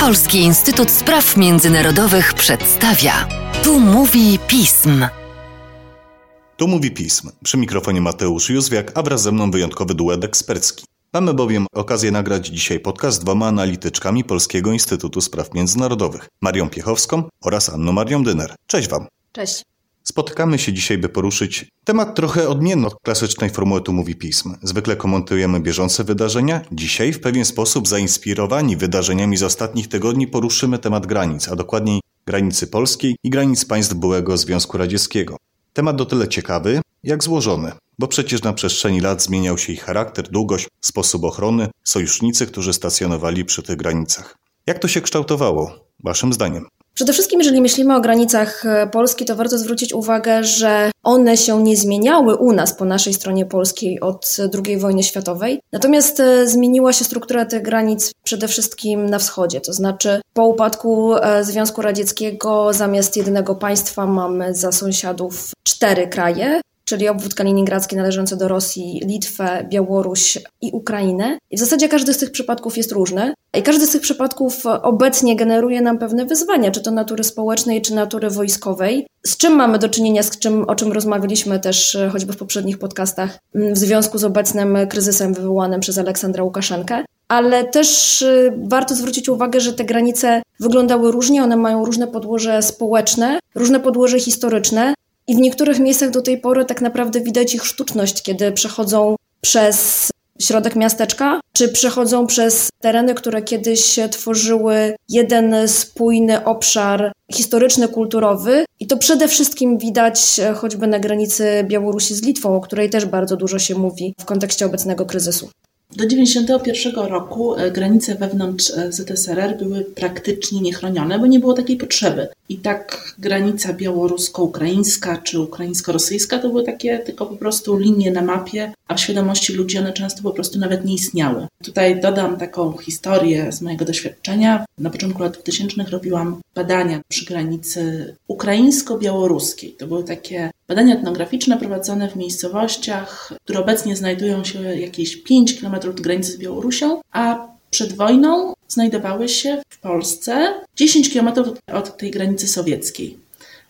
Polski Instytut Spraw Międzynarodowych przedstawia. Tu mówi pism. Tu mówi pism. Przy mikrofonie Mateusz Józwiak, a wraz ze mną wyjątkowy duet ekspercki. Mamy bowiem okazję nagrać dzisiaj podcast z dwoma analityczkami Polskiego Instytutu Spraw Międzynarodowych, Marią Piechowską oraz Anną Marią Dyner. Cześć Wam. Cześć. Spotykamy się dzisiaj, by poruszyć temat trochę odmienny od klasycznej formuły Tu mówi pism. Zwykle komentujemy bieżące wydarzenia. Dzisiaj w pewien sposób zainspirowani wydarzeniami z ostatnich tygodni poruszymy temat granic, a dokładniej granicy polskiej i granic państw byłego Związku Radzieckiego. Temat o tyle ciekawy, jak złożony, bo przecież na przestrzeni lat zmieniał się ich charakter, długość, sposób ochrony, sojusznicy, którzy stacjonowali przy tych granicach. Jak to się kształtowało, Waszym zdaniem? Przede wszystkim, jeżeli myślimy o granicach e, Polski, to warto zwrócić uwagę, że one się nie zmieniały u nas po naszej stronie polskiej od II wojny światowej. Natomiast e, zmieniła się struktura tych granic przede wszystkim na wschodzie. To znaczy, po upadku e, Związku Radzieckiego zamiast jednego państwa mamy za sąsiadów cztery kraje czyli obwód kaliningradzki należący do Rosji, Litwę, Białoruś i Ukrainę. I w zasadzie każdy z tych przypadków jest różny. I każdy z tych przypadków obecnie generuje nam pewne wyzwania, czy to natury społecznej, czy natury wojskowej. Z czym mamy do czynienia, z czym, o czym rozmawialiśmy też e, choćby w poprzednich podcastach w związku z obecnym kryzysem wywołanym przez Aleksandra Łukaszenkę ale też e, warto zwrócić uwagę, że te granice wyglądały różnie, one mają różne podłoże społeczne, różne podłoże historyczne, i w niektórych miejscach do tej pory tak naprawdę widać ich sztuczność, kiedy przechodzą przez środek miasteczka, czy przechodzą przez tereny, które kiedyś tworzyły jeden spójny obszar historyczny, kulturowy. I to przede wszystkim widać choćby na granicy Białorusi z Litwą, o której też bardzo dużo się mówi w kontekście obecnego kryzysu. Do 1991 roku e, granice wewnątrz e, ZSRR były praktycznie niechronione, bo nie było takiej potrzeby. I tak granica białorusko-ukraińska czy ukraińsko-rosyjska to były takie tylko po prostu linie na mapie, a w świadomości ludzi one często po prostu nawet nie istniały. Tutaj dodam taką historię z mojego doświadczenia. Na początku lat 2000 robiłam badania przy granicy ukraińsko-białoruskiej. To były takie badania etnograficzne prowadzone w miejscowościach, które obecnie znajdują się jakieś 5 km od granicy z Białorusią, a przed wojną znajdowały się w Polsce 10 km od tej granicy sowieckiej.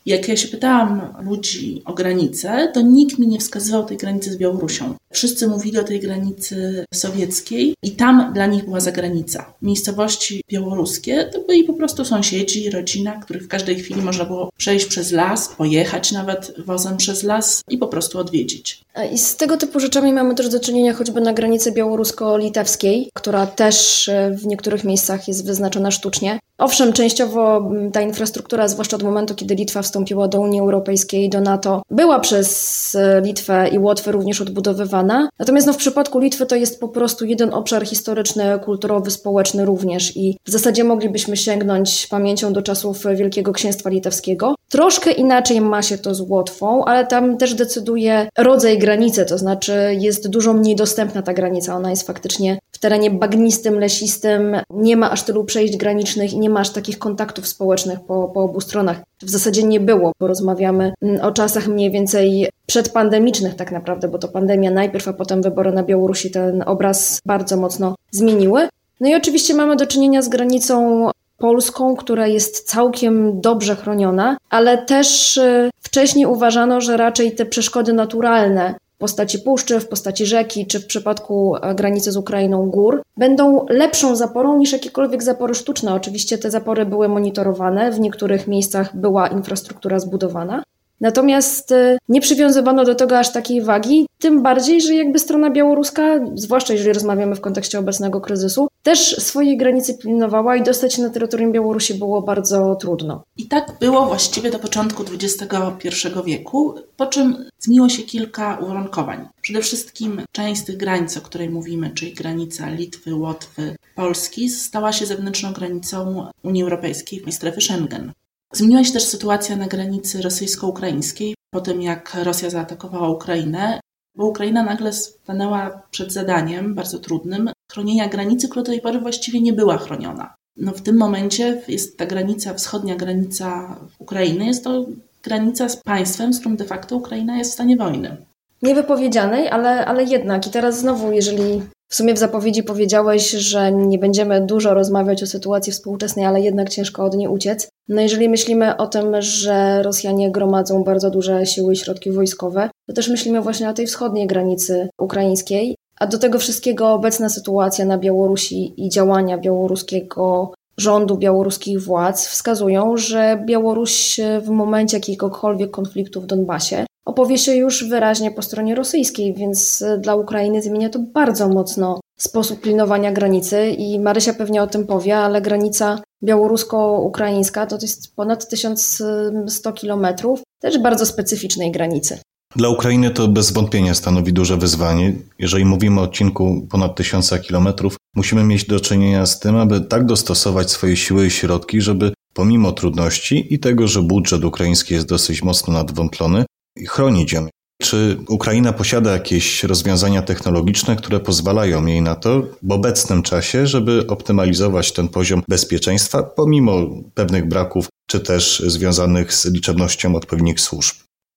Jak ja się pytałam ludzi o granicę, to nikt mi nie wskazywał tej granicy z Białorusią. Wszyscy mówili o tej granicy sowieckiej i tam dla nich była zagranica. Miejscowości białoruskie to byli po prostu sąsiedzi, rodzina, których w każdej chwili można było przejść przez las, pojechać nawet wozem przez las i po prostu odwiedzić. I z tego typu rzeczami mamy też do czynienia choćby na granicy białorusko-litewskiej, która też e, w niektórych miejscach jest wyznaczona sztucznie. Owszem, częściowo ta infrastruktura, zwłaszcza od momentu, kiedy Litwa wstąpiła do Unii Europejskiej i do NATO, była przez e, Litwę i Łotwę również odbudowywana. Natomiast no, w przypadku Litwy to jest po prostu jeden obszar historyczny, kulturowy, społeczny również i w zasadzie moglibyśmy sięgnąć pamięcią do czasów Wielkiego Księstwa Litewskiego. Troszkę inaczej ma się to z Łotwą, ale tam też decyduje rodzaj granicy, to znaczy jest dużo mniej dostępna ta granica. Ona jest faktycznie w terenie bagnistym, lesistym, nie ma aż tylu przejść granicznych i nie ma aż takich kontaktów społecznych po, po obu stronach. W zasadzie nie było, bo rozmawiamy mm, o czasach mniej więcej przedpandemicznych tak naprawdę, bo to pandemia najpierw, a potem wybory na Białorusi ten obraz bardzo mocno zmieniły. No i oczywiście mamy do czynienia z granicą polską, która jest całkiem dobrze chroniona, ale też y, wcześniej uważano, że raczej te przeszkody naturalne w postaci puszczy, w postaci rzeki, czy w przypadku e, granicy z Ukrainą gór, będą lepszą zaporą niż jakiekolwiek zapory sztuczne. Oczywiście te zapory były monitorowane, w niektórych miejscach była infrastruktura zbudowana, Natomiast e, nie przywiązywano do tego aż takiej wagi, tym bardziej, że jakby strona białoruska, zwłaszcza jeżeli rozmawiamy w kontekście obecnego kryzysu, też swojej granicy pilnowała i dostać się na terytorium Białorusi było bardzo trudno. I tak było właściwie do początku XXI wieku, po czym zmieniło się kilka uwarunkowań. Przede wszystkim część z tych granic, o której mówimy, czyli granica Litwy, Łotwy, Polski, stała się zewnętrzną granicą Unii Europejskiej i strefy Schengen. Zmieniła się też sytuacja na granicy rosyjsko-ukraińskiej po tym, jak Rosja zaatakowała Ukrainę, bo Ukraina nagle stanęła przed zadaniem bardzo trudnym chronienia granicy, która do tej pory właściwie nie była chroniona. No w tym momencie jest ta granica, wschodnia granica Ukrainy, jest to granica z państwem, z którym de facto Ukraina jest w stanie wojny. Niewypowiedzianej, ale, ale jednak. I teraz znowu, jeżeli W sumie w zapowiedzi powiedziałeś, że nie będziemy dużo rozmawiać o sytuacji współczesnej, ale jednak ciężko od niej uciec. No jeżeli myślimy o tym, że Rosjanie gromadzą bardzo duże siły i środki wojskowe, to też myślimy właśnie o tej wschodniej granicy ukraińskiej, a do tego wszystkiego obecna sytuacja na Białorusi i działania białoruskiego rządu, białoruskich władz wskazują, że Białoruś w momencie jakiegokolwiek konfliktu w Donbasie opowie się już wyraźnie po stronie rosyjskiej, więc dla Ukrainy zmienia to bardzo mocno sposób pilnowania granicy i Marysia pewnie o tym powie, ale granica białorusko-ukraińska to jest ponad 1100 kilometrów, też bardzo specyficznej granicy. Dla Ukrainy to bez wątpienia stanowi duże wyzwanie. Jeżeli mówimy o odcinku ponad tysiąca kilometrów, musimy mieć do czynienia z tym, aby tak dostosować swoje siły i środki, żeby pomimo trudności i tego, że budżet ukraiński jest dosyć mocno nadwątlony, chronić ją. Czy Ukraina posiada jakieś rozwiązania technologiczne, które pozwalają jej na to w obecnym czasie, żeby optymalizować ten poziom bezpieczeństwa, pomimo pewnych braków, czy też związanych z liczebnością odpowiednich służb?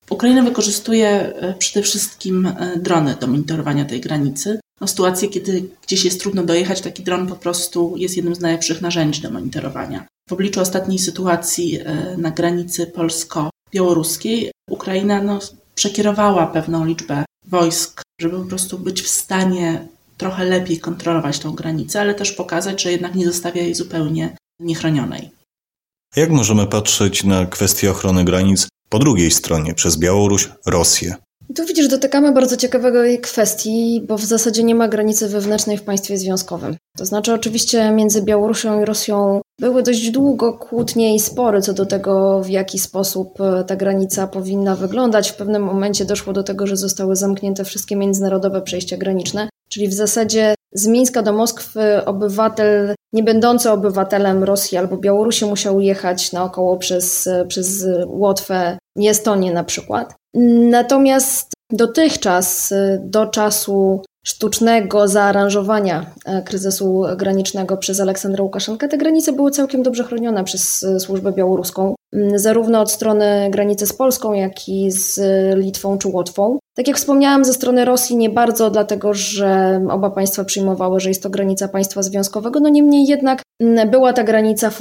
Ukraina wykorzystuje e, przede wszystkim e, drony do monitorowania tej granicy. No, w sytuacji, kiedy gdzieś jest trudno dojechać, taki dron po prostu jest jednym z najlepszych narzędzi do monitorowania. W obliczu ostatniej sytuacji e, na granicy polsko-białoruskiej Ukraina no, przekierowała pewną liczbę wojsk, żeby po prostu być w stanie trochę lepiej kontrolować tą granicę, ale też pokazać, że jednak nie zostawia jej zupełnie niechronionej. Jak możemy patrzeć na kwestię ochrony granic po drugiej stronie, przez Białoruś, Rosję? Tu widzisz, dotykamy bardzo ciekawego kwestii, bo w zasadzie nie ma granicy wewnętrznej w państwie związkowym. To znaczy, oczywiście między Białorusią i Rosją były dość długo kłótnie i spory co do tego, w jaki sposób e, ta granica powinna wyglądać. W pewnym momencie doszło do tego, że zostały zamknięte wszystkie międzynarodowe przejścia graniczne, czyli w zasadzie z Mińska do Moskwy obywatel, nie będący obywatelem Rosji albo Białorusi musiał jechać naokoło przez, e, przez Łotwę i Estonię na przykład. Natomiast dotychczas, y, do czasu sztucznego zaaranżowania e, kryzysu granicznego przez Aleksandra Łukaszenkę, te granice były całkiem dobrze chronione przez e, służbę białoruską, zarówno od strony granicy z Polską, jak i z Litwą czy Łotwą. Tak jak wspomniałam, ze strony Rosji nie bardzo, dlatego że oba państwa przyjmowały, że jest to granica państwa związkowego. No niemniej jednak była ta granica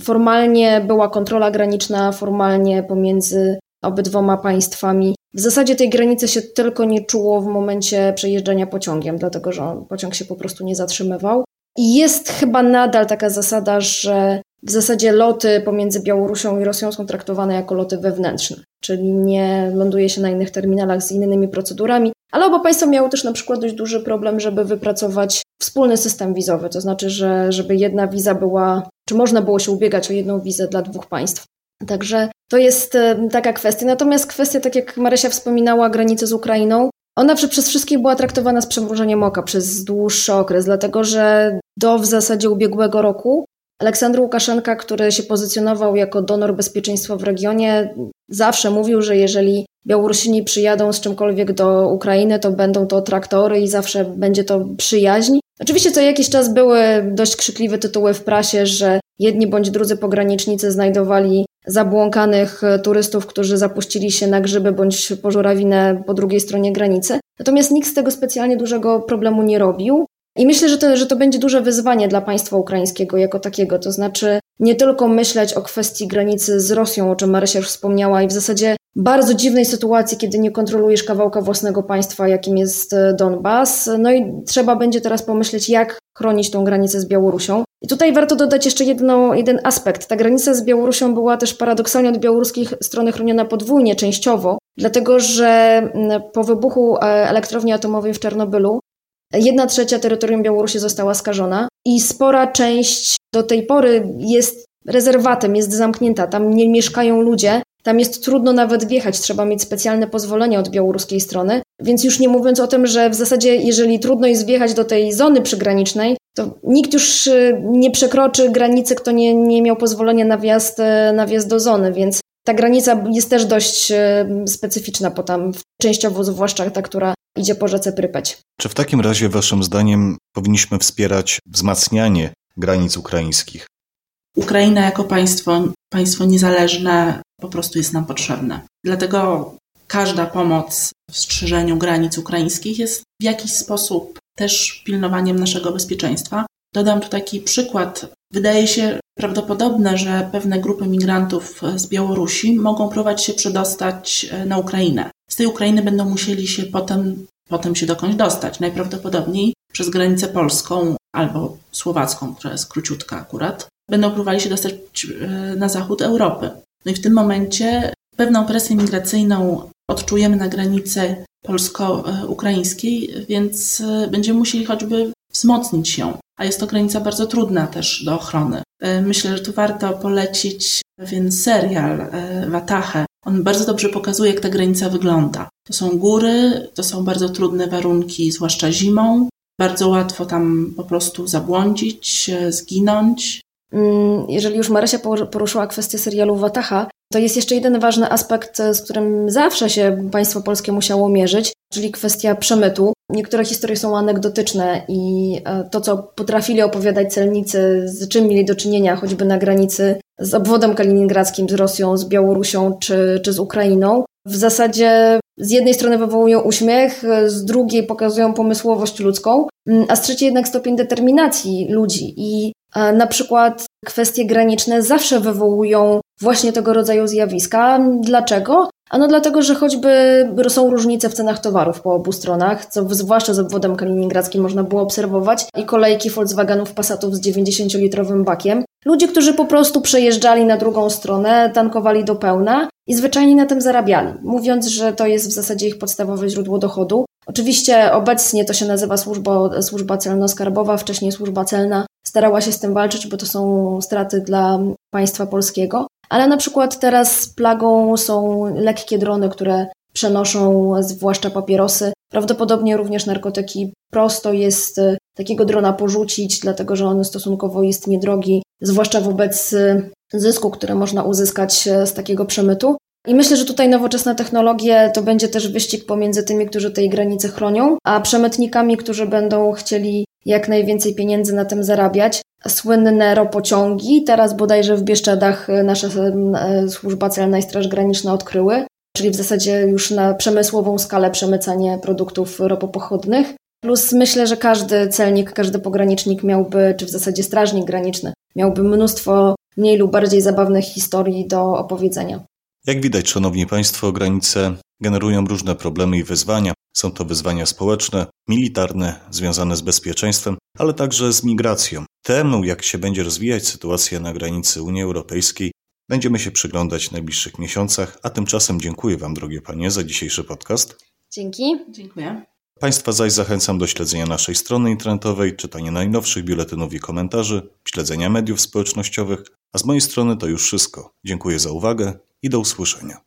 formalnie, była kontrola graniczna formalnie pomiędzy obydwoma państwami. W zasadzie tej granicy się tylko nie czuło w momencie przejeżdżania pociągiem, dlatego że pociąg się po prostu nie zatrzymywał. I jest chyba nadal taka zasada, że w zasadzie loty pomiędzy Białorusią i Rosją są traktowane jako loty wewnętrzne, czyli nie ląduje się na innych terminalach z innymi procedurami, ale oba państwa miały też na przykład dość duży problem, żeby wypracować wspólny system wizowy, to znaczy, że żeby jedna wiza była, czy można było się ubiegać o jedną wizę dla dwóch państw. Także to jest e, taka kwestia. Natomiast kwestia, tak jak Marysia wspominała, granicy z Ukrainą, ona przez wszystkich była traktowana z przemrużeniem oka przez dłuższy okres, dlatego że do w zasadzie ubiegłego roku Aleksandr Łukaszenka, który się pozycjonował jako donor bezpieczeństwa w regionie, zawsze mówił, że jeżeli Białorusini przyjadą z czymkolwiek do Ukrainy, to będą to traktory i zawsze będzie to przyjaźń. Oczywiście co jakiś czas były dość krzykliwe tytuły w prasie, że jedni bądź drudzy pogranicznicy znajdowali zabłąkanych e, turystów, którzy zapuścili się na grzyby bądź pożurawinę po drugiej stronie granicy. Natomiast nikt z tego specjalnie dużego problemu nie robił. I myślę, że to, że to będzie duże wyzwanie dla państwa ukraińskiego jako takiego. To znaczy nie tylko myśleć o kwestii granicy z Rosją, o czym Marysia już wspomniała, i w zasadzie bardzo dziwnej sytuacji, kiedy nie kontrolujesz kawałka własnego państwa, jakim jest e, Donbas. No i trzeba będzie teraz pomyśleć, jak chronić tą granicę z Białorusią. I tutaj warto dodać jeszcze jeden aspekt. Ta granica z Białorusią była też paradoksalnie od białoruskiej strony chroniona podwójnie, częściowo, dlatego że po wybuchu e, elektrowni atomowej w Czarnobylu jedna trzecia terytorium Białorusi została skażona i spora część do tej pory jest rezerwatem, jest zamknięta, tam nie mieszkają ludzie, tam jest trudno nawet wjechać, trzeba mieć specjalne pozwolenie od białoruskiej strony. Więc już nie mówiąc o tym, że w zasadzie, jeżeli trudno jest wjechać do tej zony przygranicznej, to nikt już y, nie przekroczy granicy, kto nie, nie miał pozwolenia na wjazd, y, na wjazd do zony, więc ta granica jest też dość y, specyficzna, bo tam częściowo zwłaszcza ta, która idzie po rzece Prypeć. Czy w takim razie, Waszym zdaniem, powinniśmy wspierać wzmacnianie granic ukraińskich? Ukraina jako państwo, państwo niezależne po prostu jest nam potrzebne. Dlatego każda pomoc w strzeżeniu granic ukraińskich jest w jakiś sposób też pilnowaniem naszego bezpieczeństwa. Dodam tu taki przykład. Wydaje się prawdopodobne, że pewne grupy migrantów z Białorusi mogą próbować się przedostać e, na Ukrainę. Z tej Ukrainy będą musieli się potem, potem się dokądś dostać. Najprawdopodobniej przez granicę polską albo słowacką, która jest króciutka akurat. Będą próbowali się dostać e, na zachód Europy. No i w tym momencie pewną presję migracyjną odczujemy na granicy polsko-ukraińskiej, więc e, będziemy musieli choćby wzmocnić się. A jest to granica bardzo trudna też do ochrony. E, myślę, że tu warto polecić pewien serial Watache. On bardzo dobrze pokazuje, jak ta granica wygląda. To są góry, to są bardzo trudne warunki, zwłaszcza zimą. Bardzo łatwo tam po prostu zabłądzić, zginąć. Mm, jeżeli już Marysia poruszyła kwestię serialu Wataha, to jest jeszcze jeden ważny aspekt, z którym zawsze się państwo polskie musiało mierzyć, czyli kwestia przemytu. Niektóre historie są anegdotyczne i e, to, co potrafili opowiadać celnicy, z czym mieli do czynienia, choćby na granicy z obwodem kaliningradzkim, z Rosją, z Białorusią czy, czy z Ukrainą, w zasadzie z jednej strony wywołują uśmiech, z drugiej pokazują pomysłowość ludzką, mm, a z trzeciej jednak stopień determinacji ludzi. I e, na przykład kwestie graniczne zawsze wywołują właśnie tego rodzaju zjawiska. Dlaczego? Ano dlatego, że choćby są różnice w cenach towarów po obu stronach, co zwłaszcza z obwodem kaliningradzkim można było obserwować, i kolejki Volkswagenów Passatów z 90-litrowym bakiem. Ludzie, którzy po prostu przejeżdżali na drugą stronę, tankowali do pełna i zwyczajnie na tym zarabiali, mówiąc, że to jest w zasadzie ich podstawowe źródło dochodu. Oczywiście obecnie to się nazywa służba, służba celno-skarbowa, wcześniej służba celna starała się z tym walczyć, bo to są straty dla państwa polskiego. Ale na przykład teraz plagą są lekkie drony, które przenoszą zwłaszcza papierosy, prawdopodobnie również narkotyki. Prosto jest e, takiego drona porzucić, dlatego że on stosunkowo jest niedrogi, zwłaszcza wobec e, zysku, który można uzyskać e, z takiego przemytu. I myślę, że tutaj nowoczesne technologie to będzie też wyścig pomiędzy tymi, którzy tej granicy chronią, a przemytnikami, którzy będą chcieli jak najwięcej pieniędzy na tym zarabiać. Słynne ropociągi, teraz bodajże w Bieszczadach nasza e, służba celna i Straż Graniczna odkryły, czyli w zasadzie już na przemysłową skalę przemycanie produktów ropopochodnych. Plus myślę, że każdy celnik, każdy pogranicznik miałby, czy w zasadzie strażnik graniczny, miałby mnóstwo mniej lub bardziej zabawnych historii do opowiedzenia. Jak widać, szanowni państwo, granice generują różne problemy i wyzwania. Są to wyzwania społeczne, militarne, związane z bezpieczeństwem, ale także z migracją. Temu, jak się będzie rozwijać sytuacja na granicy Unii Europejskiej, będziemy się przyglądać w najbliższych miesiącach, a tymczasem dziękuję Wam, drogie Panie, za dzisiejszy podcast. Dzięki. Dziękuję. Państwa zaś zachęcam do śledzenia naszej strony internetowej, czytania najnowszych biuletynów i komentarzy, śledzenia mediów społecznościowych, a z mojej strony to już wszystko. Dziękuję za uwagę i do usłyszenia.